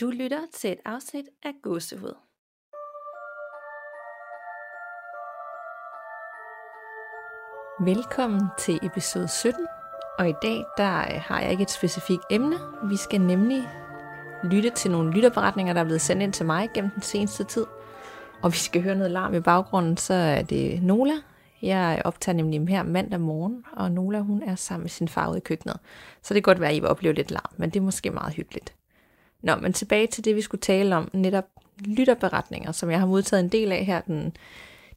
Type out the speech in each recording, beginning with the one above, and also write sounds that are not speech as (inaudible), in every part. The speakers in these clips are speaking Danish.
Du lytter til et afsnit af Gåsehud. Velkommen til episode 17, og i dag der øh, har jeg ikke et specifikt emne. Vi skal nemlig lytte til nogle lytterberetninger, der er blevet sendt ind til mig gennem den seneste tid. Og vi skal høre noget larm i baggrunden, så er det Nola. Jeg optager nemlig her mandag morgen, og Nola hun er sammen med sin far ude i køkkenet. Så det kan godt være, at I vil opleve lidt larm, men det er måske meget hyggeligt. Nå, men tilbage til det, vi skulle tale om, netop lytterberetninger, som jeg har modtaget en del af her den,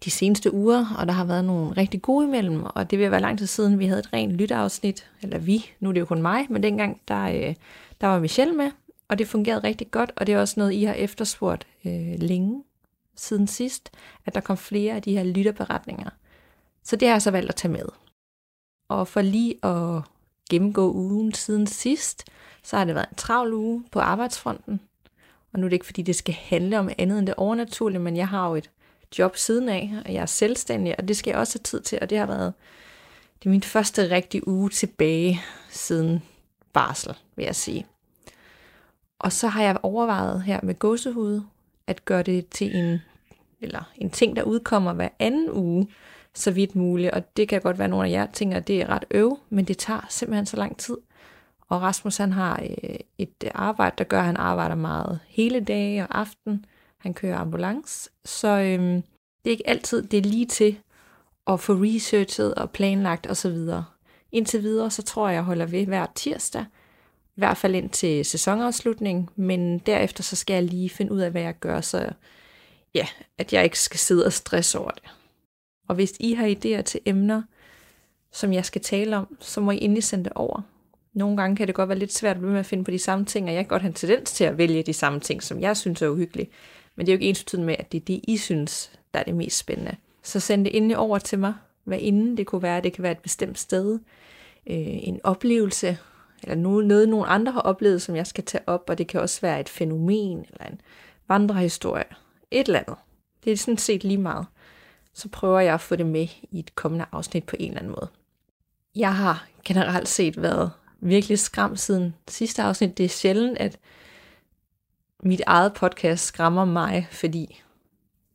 de seneste uger, og der har været nogle rigtig gode imellem, og det vil være lang tid siden, vi havde et rent lytteafsnit, eller vi, nu er det jo kun mig, men dengang, der, øh, der var Michelle med, og det fungerede rigtig godt, og det er også noget, I har efterspurgt øh, længe siden sidst, at der kom flere af de her lytterberetninger. Så det har jeg så valgt at tage med. Og for lige at gennemgå ugen siden sidst, så har det været en travl uge på arbejdsfronten. Og nu er det ikke, fordi det skal handle om andet end det overnaturlige, men jeg har jo et job siden af, og jeg er selvstændig, og det skal jeg også have tid til, og det har været det er min første rigtige uge tilbage siden barsel, vil jeg sige. Og så har jeg overvejet her med gåsehud, at gøre det til en, eller en ting, der udkommer hver anden uge, så vidt muligt. Og det kan godt være, at nogle af jer tænker, at det er ret øv, men det tager simpelthen så lang tid. Og Rasmus han har øh, et arbejde, der gør, at han arbejder meget hele dage og aften. Han kører ambulance. Så øhm, det er ikke altid, det er lige til at få researchet og planlagt osv. Indtil videre, så tror jeg, jeg holder ved hver tirsdag. I hvert fald ind til sæsonafslutning, men derefter så skal jeg lige finde ud af, hvad jeg gør, så ja, at jeg ikke skal sidde og stresse over det. Og hvis I har idéer til emner, som jeg skal tale om, så må I endelig sende det over. Nogle gange kan det godt være lidt svært at blive med at finde på de samme ting, og jeg kan godt have en tendens til at vælge de samme ting, som jeg synes er uhyggelige. Men det er jo ikke ens med, at det er det, I synes, der er det mest spændende. Så send det endelig over til mig, hvad inden det kunne være. Det kan være et bestemt sted, øh, en oplevelse, eller noget, noget, nogen andre har oplevet, som jeg skal tage op, og det kan også være et fænomen, eller en vandrehistorie, et eller andet. Det er sådan set lige meget. Så prøver jeg at få det med i et kommende afsnit på en eller anden måde. Jeg har generelt set været virkelig skræmt siden sidste afsnit. Det er sjældent, at mit eget podcast skræmmer mig, fordi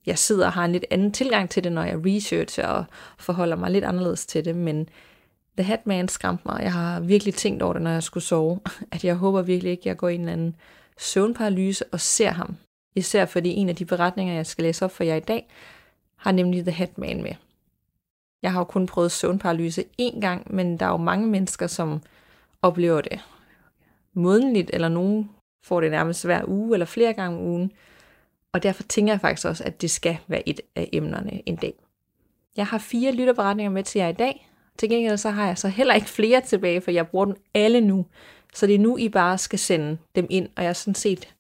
jeg sidder og har en lidt anden tilgang til det, når jeg researcher og forholder mig lidt anderledes til det, men The Hatman skræmte mig. Jeg har virkelig tænkt over det, når jeg skulle sove, (laughs) at jeg håber virkelig ikke, at jeg går i en anden søvnparalyse og ser ham. Især fordi en af de beretninger, jeg skal læse op for jer i dag, har nemlig The Hatman med. Jeg har jo kun prøvet søvnparalyse én gang, men der er jo mange mennesker, som oplever det mådenligt, eller nogen får det nærmest hver uge eller flere gange om ugen. Og derfor tænker jeg faktisk også, at det skal være et af emnerne en dag. Jeg har fire lytterberetninger med til jer i dag. Til gengæld så har jeg så heller ikke flere tilbage, for jeg bruger dem alle nu. Så det er nu, I bare skal sende dem ind, og jeg er sådan set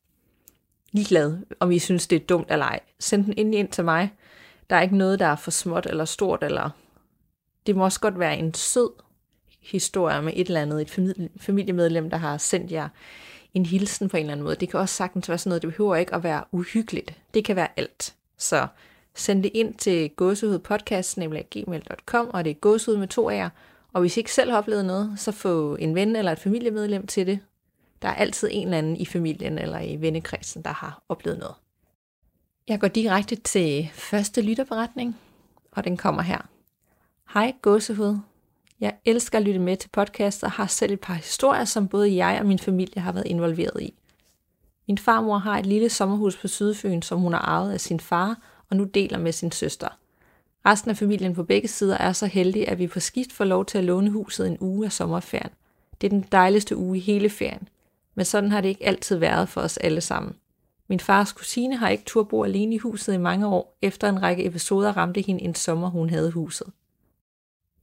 ligeglad, om I synes, det er dumt eller ej. Send den ind til mig. Der er ikke noget, der er for småt eller stort, eller det må også godt være en sød historie med et eller andet, et familiemedlem, der har sendt jer en hilsen på en eller anden måde. Det kan også sagtens være sådan noget, det behøver ikke at være uhyggeligt. Det kan være alt. Så send det ind til gåsehudpodcast.gmail.com, og det er gåsehud med to A'er. Og hvis I ikke selv har oplevet noget, så få en ven eller et familiemedlem til det. Der er altid en eller anden i familien eller i vennekredsen, der har oplevet noget. Jeg går direkte til første lytterberetning, og den kommer her. Hej gåsehud. Jeg elsker at lytte med til podcast og har selv et par historier, som både jeg og min familie har været involveret i. Min farmor har et lille sommerhus på Sydfyn, som hun har arvet af sin far og nu deler med sin søster. Resten af familien på begge sider er så heldige, at vi på skift får lov til at låne huset en uge af sommerferien. Det er den dejligste uge i hele ferien. Men sådan har det ikke altid været for os alle sammen. Min fars kusine har ikke turbo alene i huset i mange år, efter en række episoder ramte hende en sommer, hun havde huset.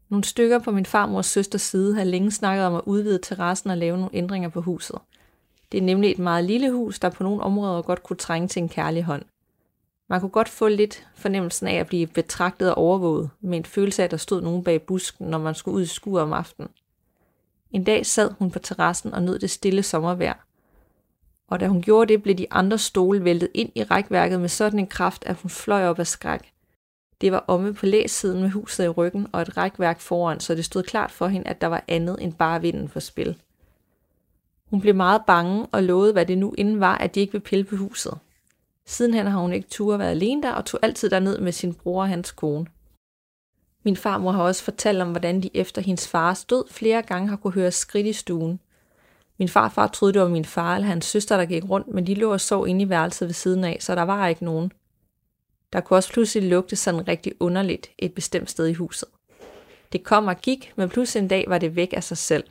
Nogle stykker på min farmors søsters side har længe snakket om at udvide terrassen og lave nogle ændringer på huset. Det er nemlig et meget lille hus, der på nogle områder godt kunne trænge til en kærlig hånd. Man kunne godt få lidt fornemmelsen af at blive betragtet og overvåget, med en følelse af, at der stod nogen bag busken, når man skulle ud i skur om aftenen. En dag sad hun på terrassen og nød det stille sommervejr. Og da hun gjorde det, blev de andre stole væltet ind i rækværket med sådan en kraft, at hun fløj op af skræk. Det var omme på læsiden med huset i ryggen og et rækværk foran, så det stod klart for hende, at der var andet end bare vinden for spil. Hun blev meget bange og lovede, hvad det nu inden var, at de ikke ville pille på huset. Sidenhen har hun ikke tur været alene der og tog altid derned med sin bror og hans kone. Min farmor har også fortalt om, hvordan de efter hendes fars død flere gange har kunne høre skridt i stuen. Min farfar troede, det var min far eller hans søster, der gik rundt, men de lå og sov inde i værelset ved siden af, så der var ikke nogen. Der kunne også pludselig lugte sådan rigtig underligt et bestemt sted i huset. Det kom og gik, men pludselig en dag var det væk af sig selv.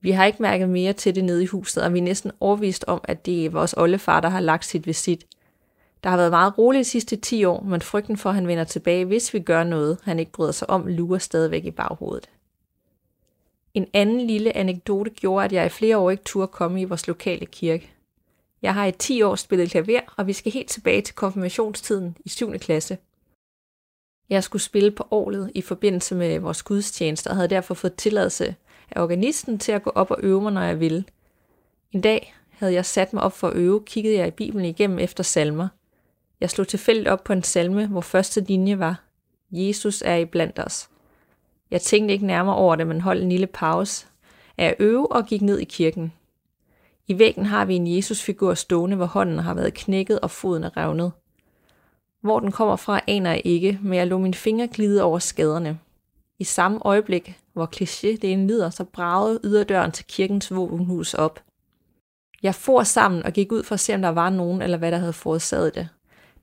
Vi har ikke mærket mere til det nede i huset, og vi er næsten overvist om, at det er vores oldefar, der har lagt sit visit. Der har været meget roligt de sidste 10 år, men frygten for, at han vender tilbage, hvis vi gør noget, han ikke bryder sig om, lurer stadigvæk i baghovedet. En anden lille anekdote gjorde, at jeg i flere år ikke turde komme i vores lokale kirke. Jeg har i 10 år spillet klaver, og vi skal helt tilbage til konfirmationstiden i 7. klasse. Jeg skulle spille på året i forbindelse med vores gudstjeneste, og havde derfor fået tilladelse af organisten til at gå op og øve mig, når jeg ville. En dag havde jeg sat mig op for at øve, kiggede jeg i Bibelen igennem efter salmer. Jeg slog tilfældigt op på en salme, hvor første linje var, Jesus er i blandt os. Jeg tænkte ikke nærmere over det, men holdt en lille pause af at øve og gik ned i kirken. I væggen har vi en Jesusfigur stående, hvor hånden har været knækket og foden er revnet. Hvor den kommer fra, aner jeg ikke, men jeg lå min finger glide over skaderne. I samme øjeblik, hvor kliché det lider, så bragede yderdøren til kirkens våbenhus op. Jeg for sammen og gik ud for at se, om der var nogen, eller hvad der havde forårsaget det.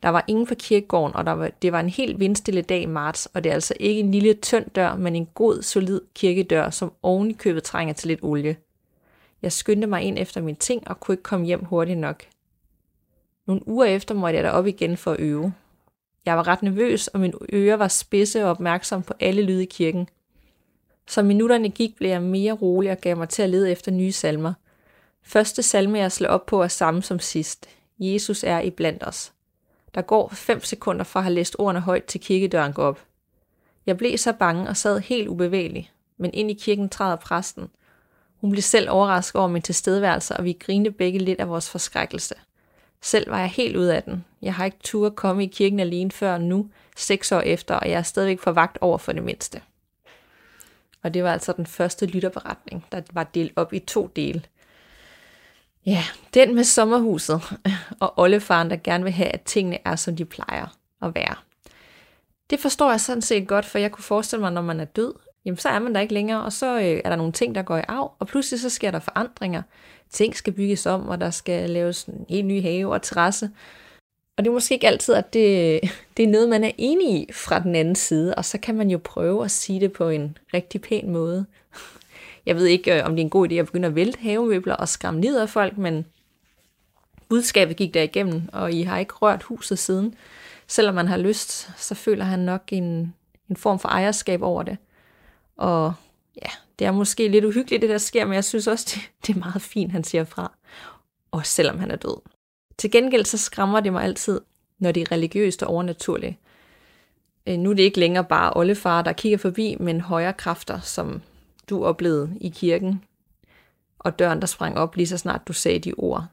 Der var ingen på kirkegården, og der var, det var en helt vindstille dag i marts, og det er altså ikke en lille tynd dør, men en god, solid kirkedør, som oven i købet trænger til lidt olie. Jeg skyndte mig ind efter mine ting og kunne ikke komme hjem hurtigt nok. Nogle uger efter måtte jeg op igen for at øve. Jeg var ret nervøs, og mine ører var spidse og opmærksom på alle lyde i kirken. Som minutterne gik, blev jeg mere rolig og gav mig til at lede efter nye salmer. Første salme, jeg slog op på, er samme som sidst. Jesus er iblandt os. Der går 5 sekunder fra at have læst ordene højt til kirkedøren går op. Jeg blev så bange og sad helt ubevægelig, men ind i kirken træder præsten. Hun blev selv overrasket over min tilstedeværelse, og vi grinte begge lidt af vores forskrækkelse. Selv var jeg helt ud af den. Jeg har ikke tur at komme i kirken alene før nu, seks år efter, og jeg er stadigvæk for vagt over for det mindste. Og det var altså den første lytterberetning, der var delt op i to dele. Ja, den med sommerhuset (laughs) og oldefaren, der gerne vil have, at tingene er, som de plejer at være. Det forstår jeg sådan set godt, for jeg kunne forestille mig, når man er død, jamen så er man der ikke længere, og så øh, er der nogle ting, der går i arv, og pludselig så sker der forandringer. Ting skal bygges om, og der skal laves en helt ny have og terrasse. Og det er måske ikke altid, at det, (laughs) det er noget, man er enig i fra den anden side, og så kan man jo prøve at sige det på en rigtig pæn måde. Jeg ved ikke, øh, om det er en god idé at begynde at vælte havemøbler og skræmme ned af folk, men budskabet gik der igennem, og I har ikke rørt huset siden. Selvom man har lyst, så føler han nok en, en form for ejerskab over det. Og ja, det er måske lidt uhyggeligt, det der sker, men jeg synes også, det, det er meget fint, han siger fra. Og selvom han er død. Til gengæld så skræmmer det mig altid, når det er religiøst og overnaturligt. Øh, nu er det ikke længere bare oldefar, der kigger forbi, men højere kræfter, som du oplevede i kirken, og døren, der sprang op lige så snart du sagde de ord.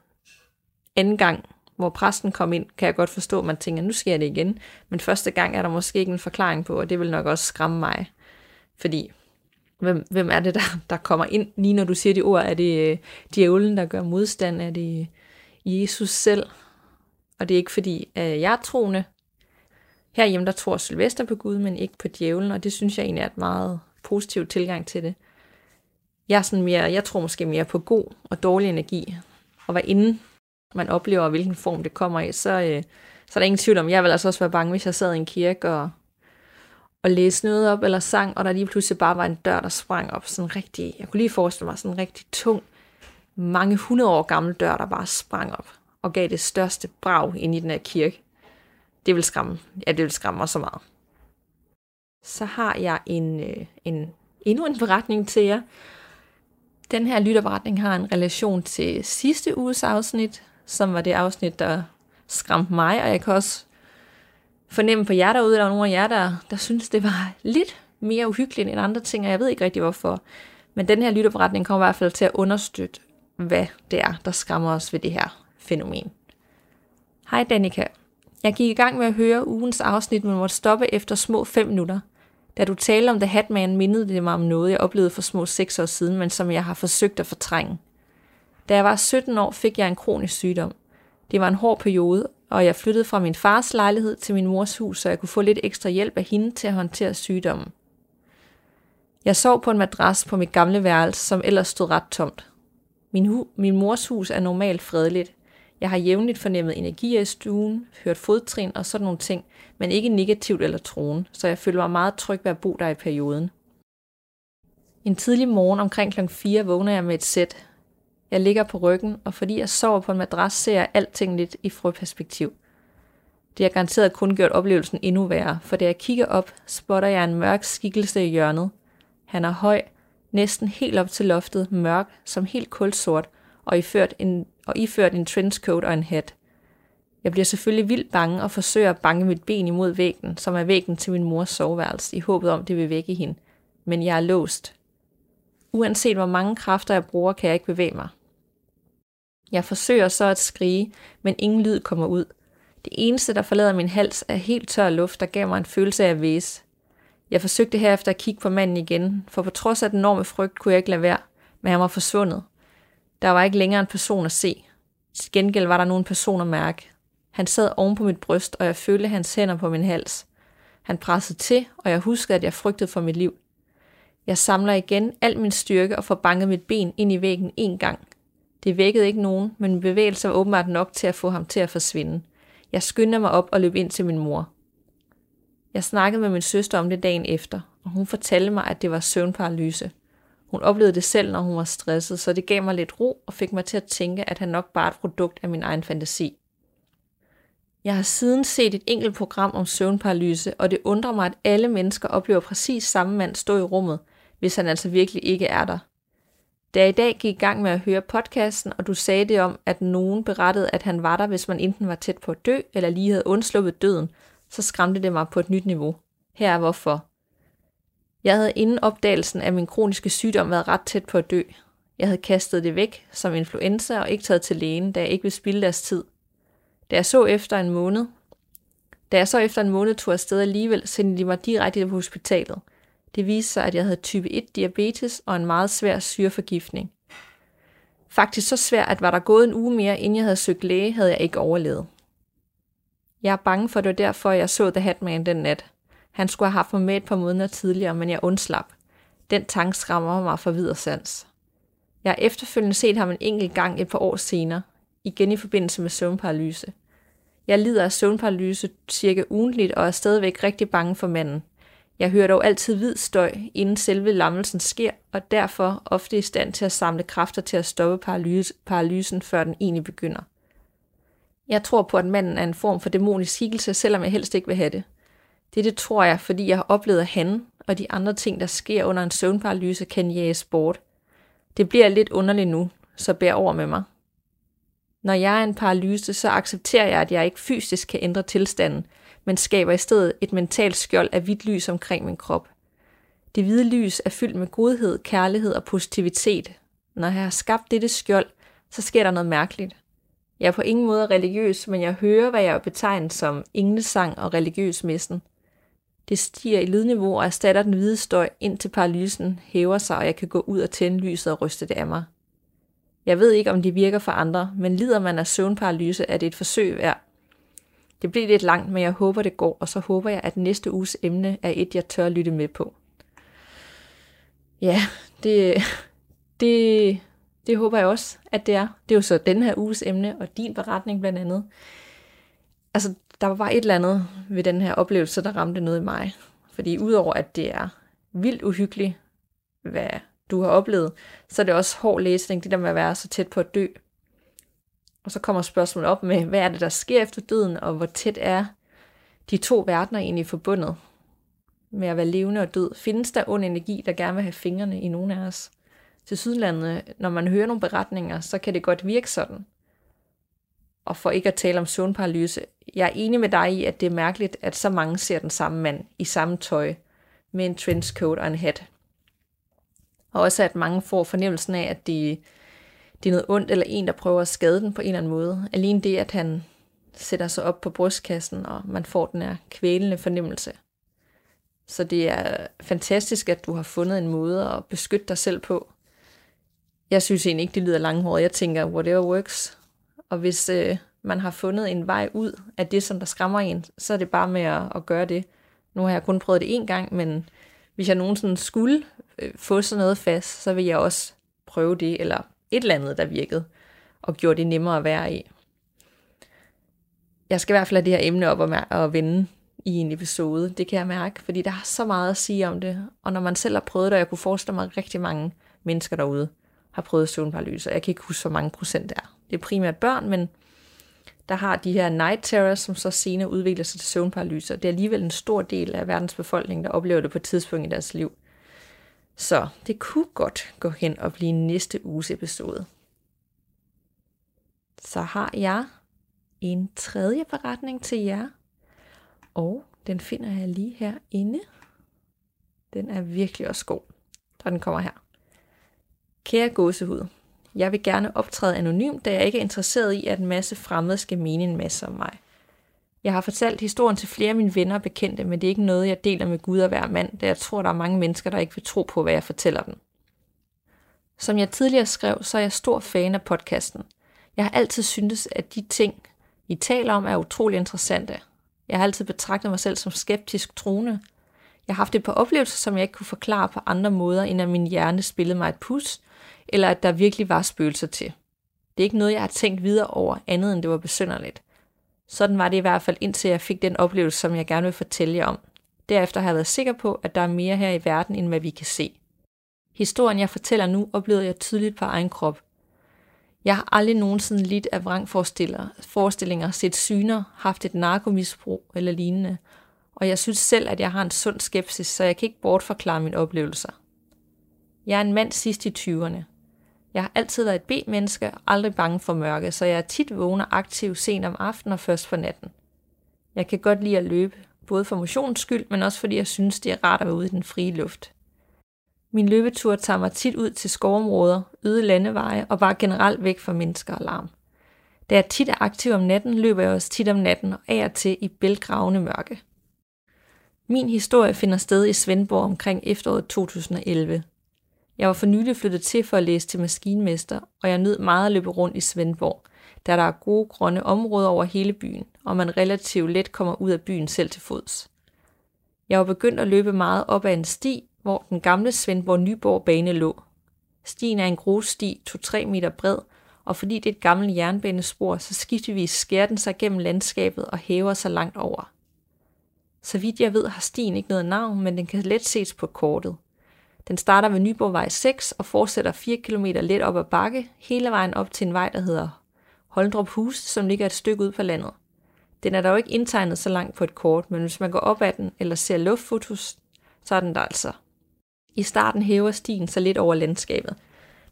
Anden gang, hvor præsten kom ind, kan jeg godt forstå, at man tænker, nu sker det igen. Men første gang er der måske ikke en forklaring på, og det vil nok også skræmme mig. Fordi, hvem, hvem er det, der, der kommer ind, lige når du siger de ord? Er det øh, djævlen, der gør modstand? Er det Jesus selv? Og det er ikke fordi, at jeg er troende. Herhjemme, der tror Sylvester på Gud, men ikke på djævlen, og det synes jeg egentlig er et meget positiv tilgang til det. Jeg, er sådan mere, jeg tror måske mere på god og dårlig energi, og hvad inden man oplever, hvilken form det kommer i, så, øh, så er der ingen tvivl om, jeg vil altså også være bange, hvis jeg sad i en kirke og, og læste noget op eller sang, og der lige pludselig bare var en dør, der sprang op, sådan rigtig, jeg kunne lige forestille mig sådan en rigtig tung, mange hundrede år gammel dør, der bare sprang op og gav det største brag ind i den her kirke. Det vil skræmme, ja, det vil skræmme mig så meget så har jeg en, øh, en, endnu en beretning til jer. Den her lytterberetning har en relation til sidste uges afsnit, som var det afsnit, der skræmte mig, og jeg kan også fornemme på jer derude, der er nogle af jer, der, der synes, det var lidt mere uhyggeligt end andre ting, og jeg ved ikke rigtig hvorfor. Men den her lytterberetning kommer i hvert fald til at understøtte, hvad det er, der skræmmer os ved det her fænomen. Hej Danika. Jeg gik i gang med at høre ugens afsnit, men måtte stoppe efter små 5 minutter. Da du talte om The Hatman, mindede det mig om noget, jeg oplevede for små seks år siden, men som jeg har forsøgt at fortrænge. Da jeg var 17 år, fik jeg en kronisk sygdom. Det var en hård periode, og jeg flyttede fra min fars lejlighed til min mors hus, så jeg kunne få lidt ekstra hjælp af hende til at håndtere sygdommen. Jeg sov på en madras på mit gamle værelse, som ellers stod ret tomt. Min, hu- min mors hus er normalt fredeligt. Jeg har jævnligt fornemmet energi i stuen, hørt fodtrin og sådan nogle ting, men ikke negativt eller troen, så jeg føler mig meget tryg ved at bo der i perioden. En tidlig morgen omkring kl. 4 vågner jeg med et sæt. Jeg ligger på ryggen, og fordi jeg sover på en madras, ser jeg alting lidt i frøperspektiv. Det har garanteret kun gjort oplevelsen endnu værre, for da jeg kigger op, spotter jeg en mørk skikkelse i hjørnet. Han er høj, næsten helt op til loftet, mørk, som helt kulsort, og iført en, og iført en trenchcoat og en hat. Jeg bliver selvfølgelig vildt bange og forsøger at banke mit ben imod væggen, som er væggen til min mors soveværelse, i håbet om, det vil vække hende. Men jeg er låst. Uanset hvor mange kræfter jeg bruger, kan jeg ikke bevæge mig. Jeg forsøger så at skrige, men ingen lyd kommer ud. Det eneste, der forlader min hals, er helt tør luft, der gav mig en følelse af at væse. Jeg forsøgte herefter at kigge på manden igen, for på trods af den enorme frygt kunne jeg ikke lade være, men han var forsvundet. Der var ikke længere en person at se. Til gengæld var der nogen person at mærke. Han sad oven på mit bryst, og jeg følte hans hænder på min hals. Han pressede til, og jeg huskede, at jeg frygtede for mit liv. Jeg samler igen al min styrke og får banket mit ben ind i væggen en gang. Det vækkede ikke nogen, men min bevægelse var åbenbart nok til at få ham til at forsvinde. Jeg skyndte mig op og løb ind til min mor. Jeg snakkede med min søster om det dagen efter, og hun fortalte mig, at det var søvnparalyse. Hun oplevede det selv, når hun var stresset, så det gav mig lidt ro og fik mig til at tænke, at han nok bare er et produkt af min egen fantasi. Jeg har siden set et enkelt program om søvnparalyse, og det undrer mig, at alle mennesker oplever præcis samme mand stå i rummet, hvis han altså virkelig ikke er der. Da jeg i dag gik i gang med at høre podcasten, og du sagde det om, at nogen berettede, at han var der, hvis man enten var tæt på at dø, eller lige havde undsluppet døden, så skræmte det mig på et nyt niveau. Her er hvorfor. Jeg havde inden opdagelsen af min kroniske sygdom været ret tæt på at dø. Jeg havde kastet det væk som influenza og ikke taget til lægen, da jeg ikke ville spilde deres tid. Da jeg så efter en måned, da jeg så efter en måned tog afsted alligevel, sendte de mig direkte på hospitalet. Det viste sig, at jeg havde type 1 diabetes og en meget svær syreforgiftning. Faktisk så svær, at var der gået en uge mere, inden jeg havde søgt læge, havde jeg ikke overlevet. Jeg er bange for, at det var derfor, jeg så The Hatman den nat. Han skulle have haft mig med et par måneder tidligere, men jeg undslap. Den tanke skræmmer mig for videre sans. Jeg har efterfølgende set ham en enkelt gang et par år senere, igen i forbindelse med søvnparalyse. Jeg lider af søvnparalyse cirka ugentligt og er stadigvæk rigtig bange for manden. Jeg hører dog altid hvid støj, inden selve lammelsen sker, og derfor ofte i stand til at samle kræfter til at stoppe paralyse, paralysen, før den egentlig begynder. Jeg tror på, at manden er en form for dæmonisk skikkelse, selvom jeg helst ikke vil have det. Det, det tror jeg, fordi jeg har oplevet, at han og de andre ting, der sker under en søvnparalyse, kan jages bort. Det bliver lidt underligt nu, så bær over med mig. Når jeg er en paralyse, så accepterer jeg, at jeg ikke fysisk kan ændre tilstanden, men skaber i stedet et mentalt skjold af hvidt lys omkring min krop. Det hvide lys er fyldt med godhed, kærlighed og positivitet. Når jeg har skabt dette skjold, så sker der noget mærkeligt. Jeg er på ingen måde religiøs, men jeg hører, hvad jeg betegner som englesang og religiøs messen. Det stiger i lydniveau og erstatter den hvide støj, indtil paralysen hæver sig, og jeg kan gå ud og tænde lyset og ryste det af mig. Jeg ved ikke, om det virker for andre, men lider man af søvnparalyse, er det et forsøg værd. Det bliver lidt langt, men jeg håber, det går, og så håber jeg, at næste uges emne er et, jeg tør lytte med på. Ja, det, det, det håber jeg også, at det er. Det er jo så den her uges emne, og din beretning blandt andet. Altså, der var bare et eller andet ved den her oplevelse, der ramte noget i mig. Fordi udover at det er vildt uhyggeligt, hvad du har oplevet, så er det også hård læsning, det der med at være så tæt på at dø. Og så kommer spørgsmålet op med, hvad er det, der sker efter døden, og hvor tæt er de to verdener egentlig forbundet med at være levende og død? Findes der ond energi, der gerne vil have fingrene i nogen af os? Til sydlandet, når man hører nogle beretninger, så kan det godt virke sådan. Og for ikke at tale om søvnparalyse, jeg er enig med dig i, at det er mærkeligt, at så mange ser den samme mand i samme tøj, med en trenchcoat og en hat. Og også at mange får fornemmelsen af, at det, det er noget ondt, eller en, der prøver at skade den på en eller anden måde. Alene det, at han sætter sig op på brystkassen, og man får den her kvælende fornemmelse. Så det er fantastisk, at du har fundet en måde at beskytte dig selv på. Jeg synes egentlig ikke, det lyder langhåret. Jeg tænker, whatever works. Og hvis øh, man har fundet en vej ud af det, som der skræmmer en, så er det bare med at, at gøre det. Nu har jeg kun prøvet det en gang, men hvis jeg nogensinde skulle øh, få sådan noget fast, så vil jeg også prøve det, eller et eller andet, der virkede, og gjorde det nemmere at være i. Jeg skal i hvert fald have det her emne op og vende i en episode, det kan jeg mærke, fordi der er så meget at sige om det, og når man selv har prøvet det, og jeg kunne forestille mig, rigtig mange mennesker derude har prøvet søvnparalyse, jeg kan ikke huske, hvor mange procent det er. Det er primært børn, men der har de her night terrors, som så senere udvikler sig til søvnparalyse. Det er alligevel en stor del af verdens befolkning, der oplever det på et tidspunkt i deres liv. Så det kunne godt gå hen og blive næste uges episode. Så har jeg en tredje beretning til jer, og den finder jeg lige herinde. Den er virkelig også god. Så den kommer her. Kære gåsehud, jeg vil gerne optræde anonymt, da jeg ikke er interesseret i, at en masse fremmede skal mene en masse om mig. Jeg har fortalt historien til flere af mine venner og bekendte, men det er ikke noget, jeg deler med Gud og hver mand, da jeg tror, der er mange mennesker, der ikke vil tro på, hvad jeg fortæller dem. Som jeg tidligere skrev, så er jeg stor fan af podcasten. Jeg har altid syntes, at de ting, I taler om, er utrolig interessante. Jeg har altid betragtet mig selv som skeptisk troende. Jeg har haft et par oplevelser, som jeg ikke kunne forklare på andre måder, end at min hjerne spillede mig et pus, eller at der virkelig var spøgelser til. Det er ikke noget, jeg har tænkt videre over, andet end det var besynderligt. Sådan var det i hvert fald, indtil jeg fik den oplevelse, som jeg gerne vil fortælle jer om. Derefter har jeg været sikker på, at der er mere her i verden, end hvad vi kan se. Historien, jeg fortæller nu, oplevede jeg tydeligt på egen krop. Jeg har aldrig nogensinde lidt af vrangforestillinger, set syner, haft et narkomisbrug eller lignende, og jeg synes selv, at jeg har en sund skepsis, så jeg kan ikke bortforklare mine oplevelser. Jeg er en mand sidst i 20'erne. Jeg har altid været et B-menneske og aldrig bange for mørke, så jeg er tit vågner aktiv sent om aftenen og først for natten. Jeg kan godt lide at løbe, både for motions skyld, men også fordi jeg synes, det er rart at være ude i den frie luft. Min løbetur tager mig tit ud til skovområder, øde landeveje og bare generelt væk fra mennesker og larm. Da jeg tit er aktiv om natten, løber jeg også tit om natten og af og til i bælgravende mørke. Min historie finder sted i Svendborg omkring efteråret 2011. Jeg var for nylig flyttet til for at læse til maskinmester, og jeg nød meget at løbe rundt i Svendborg, da der er gode grønne områder over hele byen, og man relativt let kommer ud af byen selv til fods. Jeg var begyndt at løbe meget op ad en sti, hvor den gamle Svendborg Nyborg bane lå. Stien er en grussti 2-3 meter bred, og fordi det er et gammelt jernbanespor, så skiftevis skærer den sig gennem landskabet og hæver sig langt over. Så vidt jeg ved, har stien ikke noget navn, men den kan let ses på kortet. Den starter ved Nyborgvej 6 og fortsætter 4 km let op ad bakke, hele vejen op til en vej, der hedder Holdrup Hus, som ligger et stykke ud på landet. Den er dog ikke indtegnet så langt på et kort, men hvis man går op ad den eller ser luftfotos, så er den der altså. I starten hæver stien sig lidt over landskabet,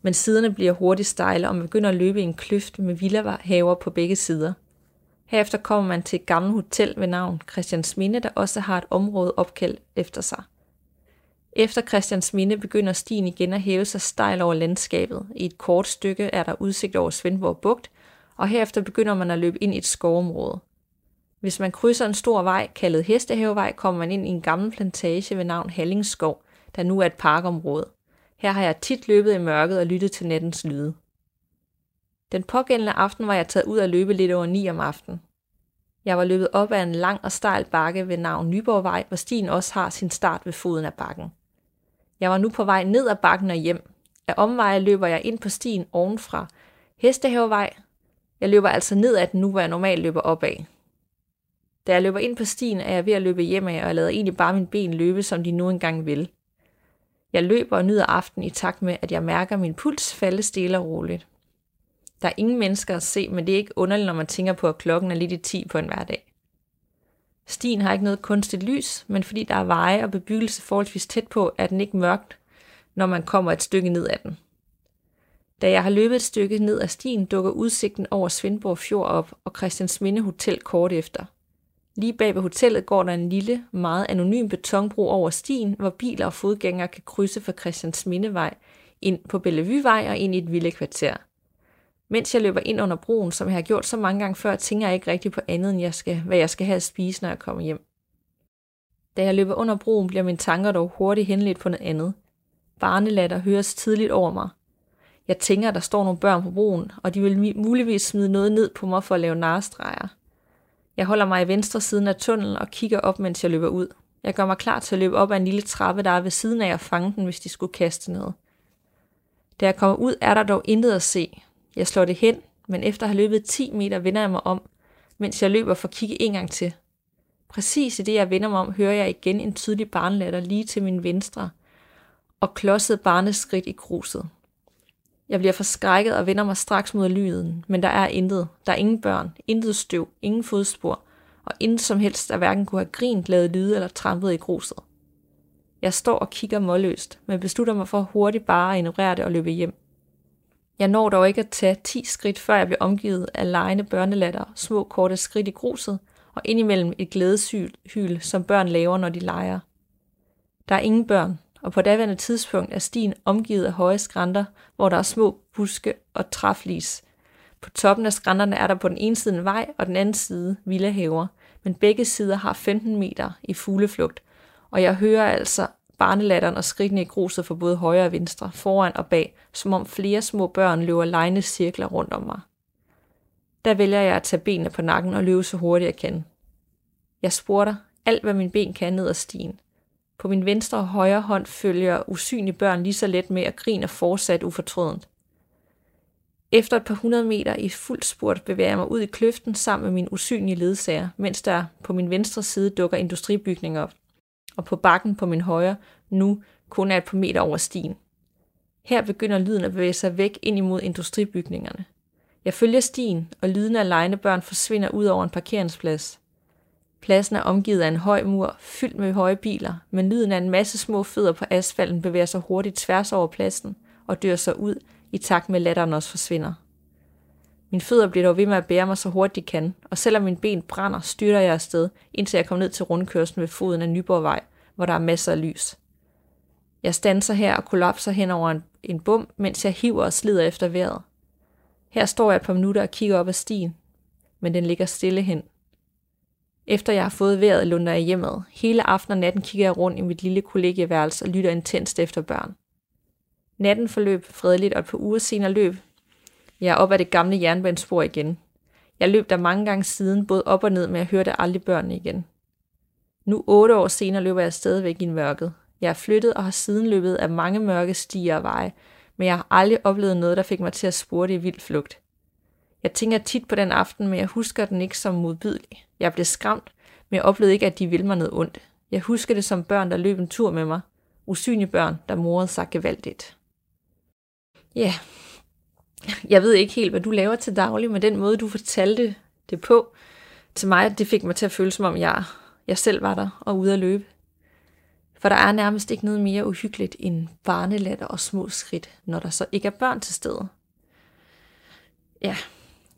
men siderne bliver hurtigt stejle, og man begynder at løbe i en kløft med villahaver på begge sider. Herefter kommer man til et gammelt hotel ved navn Christiansminde, der også har et område opkaldt efter sig. Efter Christiansminde begynder stien igen at hæve sig stejl over landskabet. I et kort stykke er der udsigt over Svendborg Bugt, og herefter begynder man at løbe ind i et skovområde. Hvis man krydser en stor vej, kaldet Hestehavevej, kommer man ind i en gammel plantage ved navn Hallingsskov, der nu er et parkområde. Her har jeg tit løbet i mørket og lyttet til nattens lyde. Den pågældende aften var jeg taget ud at løbe lidt over 9 om aftenen. Jeg var løbet op ad en lang og stejl bakke ved navn Nyborgvej, hvor stien også har sin start ved foden af bakken. Jeg var nu på vej ned ad bakken og hjem. Af omveje løber jeg ind på stien ovenfra. Hestehavevej. Jeg løber altså ned ad den nu, hvor jeg normalt løber opad. Da jeg løber ind på stien, er jeg ved at løbe hjem af, og jeg lader egentlig bare mine ben løbe, som de nu engang vil. Jeg løber og nyder aften i takt med, at jeg mærker min puls falde stille og roligt. Der er ingen mennesker at se, men det er ikke underligt, når man tænker på, at klokken er lidt i 10 på en hverdag. Stien har ikke noget kunstigt lys, men fordi der er veje og bebyggelse forholdsvis tæt på, er den ikke mørkt, når man kommer et stykke ned ad den. Da jeg har løbet et stykke ned ad stien, dukker udsigten over Svendborg Fjord op og Christians Minde Hotel kort efter. Lige bag ved hotellet går der en lille, meget anonym betonbro over stien, hvor biler og fodgængere kan krydse fra Christiansmindevej ind på Bellevuevej og ind i et villekvarter. Mens jeg løber ind under broen, som jeg har gjort så mange gange før, tænker jeg ikke rigtig på andet, end jeg skal, hvad jeg skal have at spise, når jeg kommer hjem. Da jeg løber under broen, bliver mine tanker dog hurtigt henledt på noget andet. Barnelatter høres tidligt over mig. Jeg tænker, at der står nogle børn på broen, og de vil muligvis smide noget ned på mig for at lave narestreger. Jeg holder mig i venstre siden af tunnelen og kigger op, mens jeg løber ud. Jeg gør mig klar til at løbe op ad en lille trappe, der er ved siden af og fange den, hvis de skulle kaste noget. Da jeg kommer ud, er der dog intet at se. Jeg slår det hen, men efter at have løbet 10 meter vender jeg mig om, mens jeg løber for at kigge en gang til. Præcis i det, jeg vender mig om, hører jeg igen en tydelig barnlatter lige til min venstre, og klodset barneskridt i gruset. Jeg bliver forskrækket og vender mig straks mod lyden, men der er intet. Der er ingen børn, intet støv, ingen fodspor, og intet som helst, der hverken kunne have grint, lavet lyde eller trampet i gruset. Jeg står og kigger målløst, men beslutter mig for hurtigt bare at ignorere det og løbe hjem. Jeg når dog ikke at tage 10 skridt, før jeg bliver omgivet af lejende børnelatter, små korte skridt i gruset, og indimellem et glædeshyl, som børn laver, når de leger. Der er ingen børn, og på daværende tidspunkt er stien omgivet af høje skrænter, hvor der er små buske og træflis. På toppen af skrænterne er der på den ene side en vej, og den anden side villahaver, men begge sider har 15 meter i fugleflugt, og jeg hører altså barnelatteren og skridtene i gruset for både højre og venstre, foran og bag, som om flere små børn løber lejende cirkler rundt om mig. Der vælger jeg at tage benene på nakken og løbe så hurtigt jeg kan. Jeg spurter alt, hvad min ben kan ned ad stien. På min venstre og højre hånd følger usynlige børn lige så let med at grine og fortsat ufortrødent. Efter et par hundrede meter i fuld spurt bevæger jeg mig ud i kløften sammen med min usynlige ledsager, mens der på min venstre side dukker industribygninger op, og på bakken på min højre nu kun er et par meter over stien. Her begynder lyden at bevæge sig væk ind imod industribygningerne. Jeg følger stien, og lyden af legnebørn forsvinder ud over en parkeringsplads. Pladsen er omgivet af en høj mur, fyldt med høje biler, men lyden af en masse små fødder på asfalten bevæger sig hurtigt tværs over pladsen og dør sig ud, i takt med latteren også forsvinder. Min fødder bliver dog ved med at bære mig så hurtigt de kan, og selvom min ben brænder, styrter jeg afsted, indtil jeg kommer ned til rundkørslen ved foden af Nyborgvej, hvor der er masser af lys. Jeg standser her og kollapser hen over en, en bum, mens jeg hiver og slider efter vejret. Her står jeg et par minutter og kigger op ad stien, men den ligger stille hen. Efter jeg har fået vejret, lunder jeg hjemmet. Hele aften og natten kigger jeg rundt i mit lille kollegieværelse og lytter intenst efter børn. Natten forløb fredeligt, og et par uger senere løb jeg op ad det gamle jernbanespor igen. Jeg løb der mange gange siden, både op og ned, men jeg hørte aldrig børnene igen. Nu otte år senere løber jeg stadigvæk i mørket. Jeg er flyttet og har siden løbet af mange mørke stier og veje, men jeg har aldrig oplevet noget, der fik mig til at spurte i vild flugt. Jeg tænker tit på den aften, men jeg husker den ikke som modbydelig. Jeg blev skræmt, men jeg oplevede ikke, at de ville mig noget ondt. Jeg husker det som børn, der løb en tur med mig. Usynlige børn, der morede sig gevaldigt. Ja, yeah. jeg ved ikke helt, hvad du laver til daglig, men den måde, du fortalte det på, til mig, det fik mig til at føle, som om jeg, jeg selv var der og ude at løbe. For der er nærmest ikke noget mere uhyggeligt end barnelatter og små skridt, når der så ikke er børn til stede. Ja,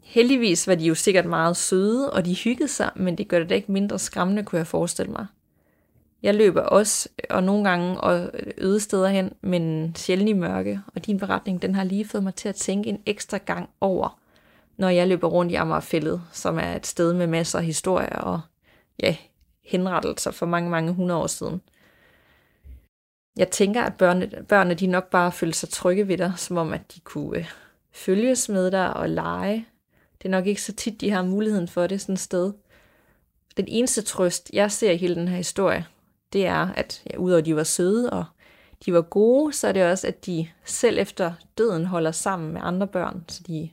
heldigvis var de jo sikkert meget søde, og de hyggede sig, men det gør det da ikke mindre skræmmende, kunne jeg forestille mig. Jeg løber også, og nogle gange og øde steder hen, men sjældent i mørke, og din beretning, den har lige fået mig til at tænke en ekstra gang over, når jeg løber rundt i Amagerfællet, som er et sted med masser af historier og ja, henrettelser for mange, mange hundrede år siden. Jeg tænker, at børnene, børnene de nok bare følte sig trygge ved dig, som om at de kunne øh, følges med dig og lege. Det er nok ikke så tit, de har muligheden for det sådan et sted. Den eneste trøst, jeg ser i hele den her historie, det er, at ja, udover at de var søde og de var gode, så er det også, at de selv efter døden holder sammen med andre børn, så de,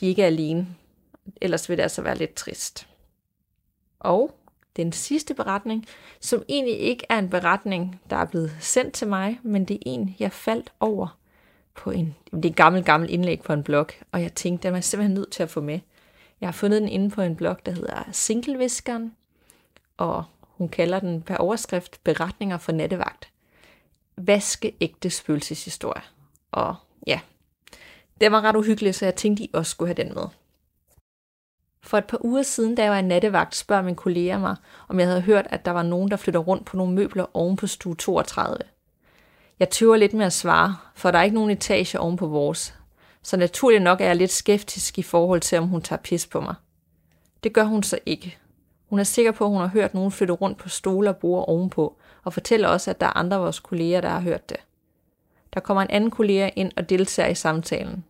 de ikke er alene. Ellers vil det altså være lidt trist. Og den sidste beretning, som egentlig ikke er en beretning, der er blevet sendt til mig, men det er en, jeg faldt over på en, det er en gammel, gammel indlæg på en blog, og jeg tænkte, den er simpelthen nødt til at få med. Jeg har fundet den inde på en blog, der hedder Singleviskeren, og hun kalder den per overskrift Beretninger for nattevagt. Vaskeægte spøgelseshistorie. Og ja, det var ret uhyggeligt, så jeg tænkte, I også skulle have den med. For et par uger siden, da jeg var i nattevagt, spørger min kollega mig, om jeg havde hørt, at der var nogen, der flytter rundt på nogle møbler oven på stue 32. Jeg tøver lidt med at svare, for der er ikke nogen etage oven på vores. Så naturligt nok er jeg lidt skeptisk i forhold til, om hun tager pis på mig. Det gør hun så ikke. Hun er sikker på, at hun har hørt nogen flytte rundt på stole og bord ovenpå, og fortæller også, at der er andre af vores kolleger, der har hørt det. Der kommer en anden kollega ind og deltager i samtalen.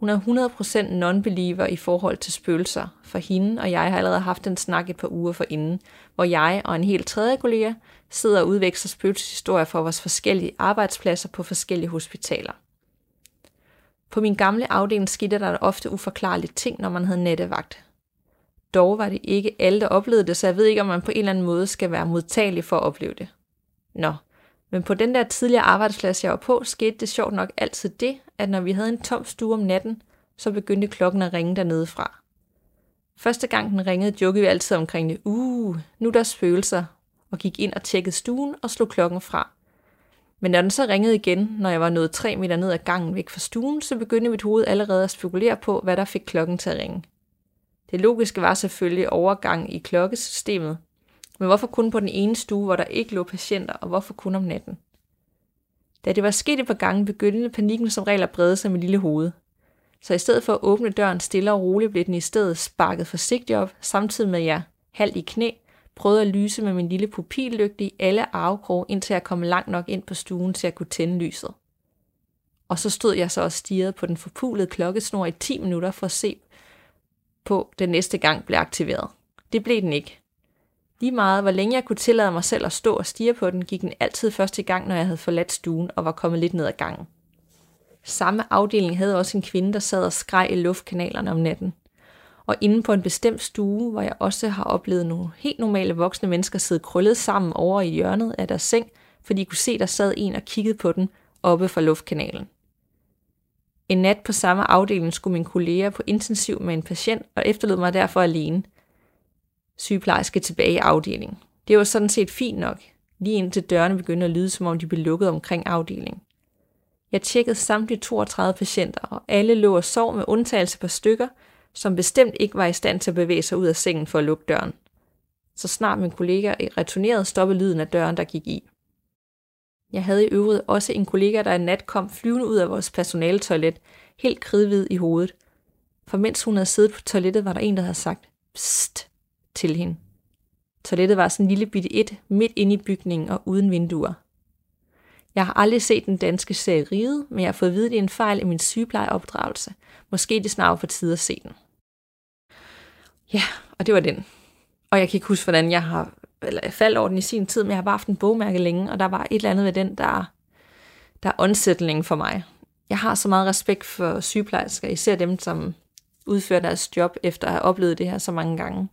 Hun er 100% non-believer i forhold til spøgelser, for hende og jeg har allerede haft en snak et par uger for inden, hvor jeg og en helt tredje kollega sidder og udveksler spøgelseshistorier fra vores forskellige arbejdspladser på forskellige hospitaler. På min gamle afdeling skete der ofte uforklarlige ting, når man havde nattevagt. Dog var det ikke alle, der oplevede det, så jeg ved ikke, om man på en eller anden måde skal være modtagelig for at opleve det. Nå, men på den der tidligere arbejdsplads, jeg var på, skete det sjovt nok altid det, at når vi havde en tom stue om natten, så begyndte klokken at ringe dernede fra. Første gang den ringede, jokede vi altid omkring det. Uh, nu er der spøgelser, og gik ind og tjekkede stuen og slog klokken fra. Men når den så ringede igen, når jeg var nået tre meter ned ad gangen væk fra stuen, så begyndte mit hoved allerede at spekulere på, hvad der fik klokken til at ringe. Det logiske var selvfølgelig overgang i klokkesystemet, men hvorfor kun på den ene stue, hvor der ikke lå patienter, og hvorfor kun om natten? Da det var sket et par gange, begyndte panikken som regel at brede sig med lille hoved. Så i stedet for at åbne døren stille og roligt, blev den i stedet sparket forsigtigt op, samtidig med at jeg, halvt i knæ, prøvede at lyse med min lille pupillygte i alle arvekrog, indtil jeg kom langt nok ind på stuen til at kunne tænde lyset. Og så stod jeg så og stirrede på den forpulede klokkesnor i 10 minutter for at se på, den næste gang blev aktiveret. Det blev den ikke. Lige meget, hvor længe jeg kunne tillade mig selv at stå og stige på den, gik den altid først i gang, når jeg havde forladt stuen og var kommet lidt ned ad gangen. Samme afdeling havde også en kvinde, der sad og skreg i luftkanalerne om natten. Og inde på en bestemt stue, hvor jeg også har oplevet nogle helt normale voksne mennesker sidde krøllet sammen over i hjørnet af deres seng, fordi de kunne se, der sad en og kiggede på den oppe fra luftkanalen. En nat på samme afdeling skulle min kollega på intensiv med en patient og efterlod mig derfor alene – sygeplejerske tilbage i afdelingen. Det var sådan set fint nok, lige indtil dørene begyndte at lyde, som om de blev lukket omkring afdelingen. Jeg tjekkede samtlige 32 patienter, og alle lå og sov med undtagelse på stykker, som bestemt ikke var i stand til at bevæge sig ud af sengen for at lukke døren. Så snart min kollega returnerede, stoppede lyden af døren, der gik i. Jeg havde i øvrigt også en kollega, der en nat kom flyvende ud af vores personaletoilet, helt kridhvid i hovedet. For mens hun havde siddet på toilettet, var der en, der havde sagt, Psst, til hende. Toilettet var sådan en lille bitte et, midt inde i bygningen og uden vinduer. Jeg har aldrig set den danske serie Ride, men jeg har fået at vide, at det er en fejl i min sygeplejeopdragelse. Måske det snart for tid at se den. Ja, og det var den. Og jeg kan ikke huske, hvordan jeg har eller jeg faldt over den i sin tid, men jeg har bare haft en bogmærke længe, og der var et eller andet ved den, der, der er åndsætningen for mig. Jeg har så meget respekt for sygeplejersker, især dem, som udfører deres job efter at have oplevet det her så mange gange.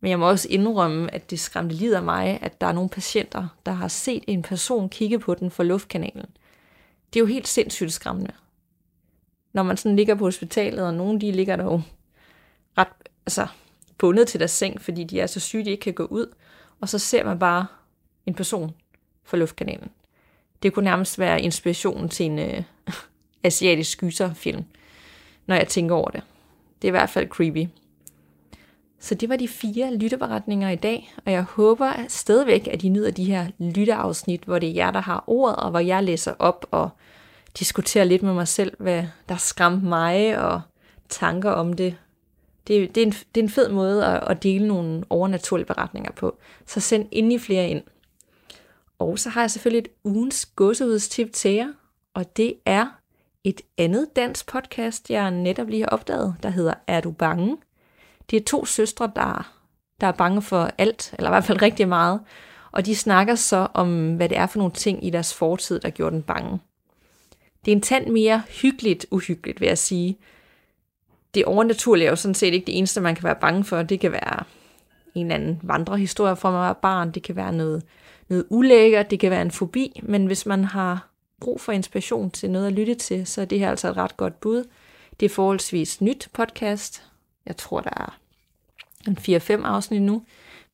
Men jeg må også indrømme, at det skræmte lidt af mig, at der er nogle patienter, der har set en person kigge på den for luftkanalen. Det er jo helt sindssygt skræmmende. Når man sådan ligger på hospitalet, og nogle de ligger der jo ret altså, bundet til deres seng, fordi de er så syge, de ikke kan gå ud, og så ser man bare en person for luftkanalen. Det kunne nærmest være inspirationen til en øh, (laughs) asiatisk gyserfilm, når jeg tænker over det. Det er i hvert fald creepy. Så det var de fire lytteberetninger i dag, og jeg håber stadigvæk, at I nyder de her lytteafsnit, hvor det er jer, der har ordet, og hvor jeg læser op og diskuterer lidt med mig selv, hvad der skræmte mig, og tanker om det. Det, det, er, en, det er en fed måde at, at dele nogle overnaturlige beretninger på. Så send endelig flere ind. Og så har jeg selvfølgelig et ugens gåsehudstip til jer, og det er et andet dansk podcast, jeg netop lige har opdaget, der hedder Er du bange? Det er to søstre, der, der er bange for alt, eller i hvert fald rigtig meget. Og de snakker så om, hvad det er for nogle ting i deres fortid, der gjorde den bange. Det er en tand mere hyggeligt uhyggeligt, vil jeg sige. Det overnaturlige er jo sådan set ikke det eneste, man kan være bange for. Det kan være en eller anden vandrehistorie fra man var barn. Det kan være noget, noget ulækkert. Det kan være en fobi. Men hvis man har brug for inspiration til noget at lytte til, så er det her altså et ret godt bud. Det er forholdsvis nyt podcast. Jeg tror, der er en 4-5 afsnit nu,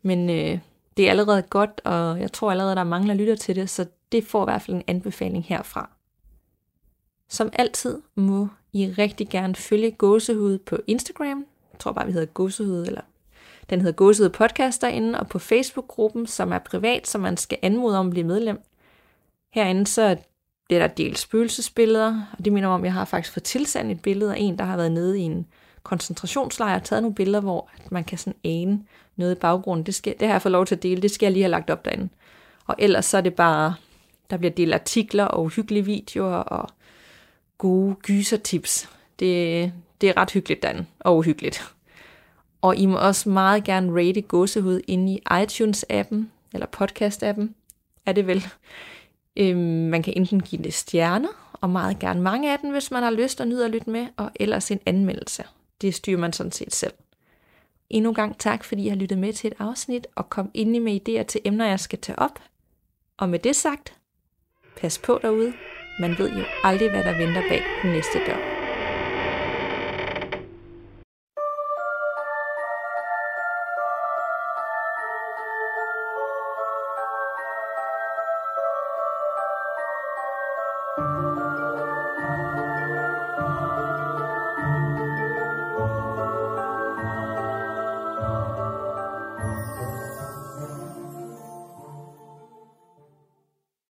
men øh, det er allerede godt, og jeg tror allerede, der er mange, der lytter til det, så det får i hvert fald en anbefaling herfra. Som altid må I rigtig gerne følge Gåsehud på Instagram. Jeg tror bare, vi hedder Gåsehud, eller den hedder Gåsehud Podcast derinde, og på Facebook-gruppen, som er privat, så man skal anmode om at blive medlem. Herinde så bliver der delt spøgelsesbilleder, og det minder om, at jeg har faktisk fået tilsendt et billede af en, der har været nede i en koncentrationslejr taget nogle billeder, hvor man kan sådan ane noget i baggrunden. Det, skal, det har jeg fået lov til at dele, det skal jeg lige have lagt op derinde. Og ellers så er det bare Der bliver delt artikler og uhyggelige videoer og gode gysertips. Det, det er ret hyggeligt derinde, og uhyggeligt. Og I må også meget gerne rate gåsehud inde i iTunes-appen, eller podcast-appen, er det vel. Øhm, man kan enten give det stjerner, og meget gerne mange af dem, hvis man har lyst og nyder at lytte med, og ellers en anmeldelse. Det styrer man sådan set selv. Endnu gang tak, fordi I har lyttet med til et afsnit, og kom ind med idéer til emner, jeg skal tage op. Og med det sagt, pas på derude. Man ved jo aldrig, hvad der venter bag den næste dør.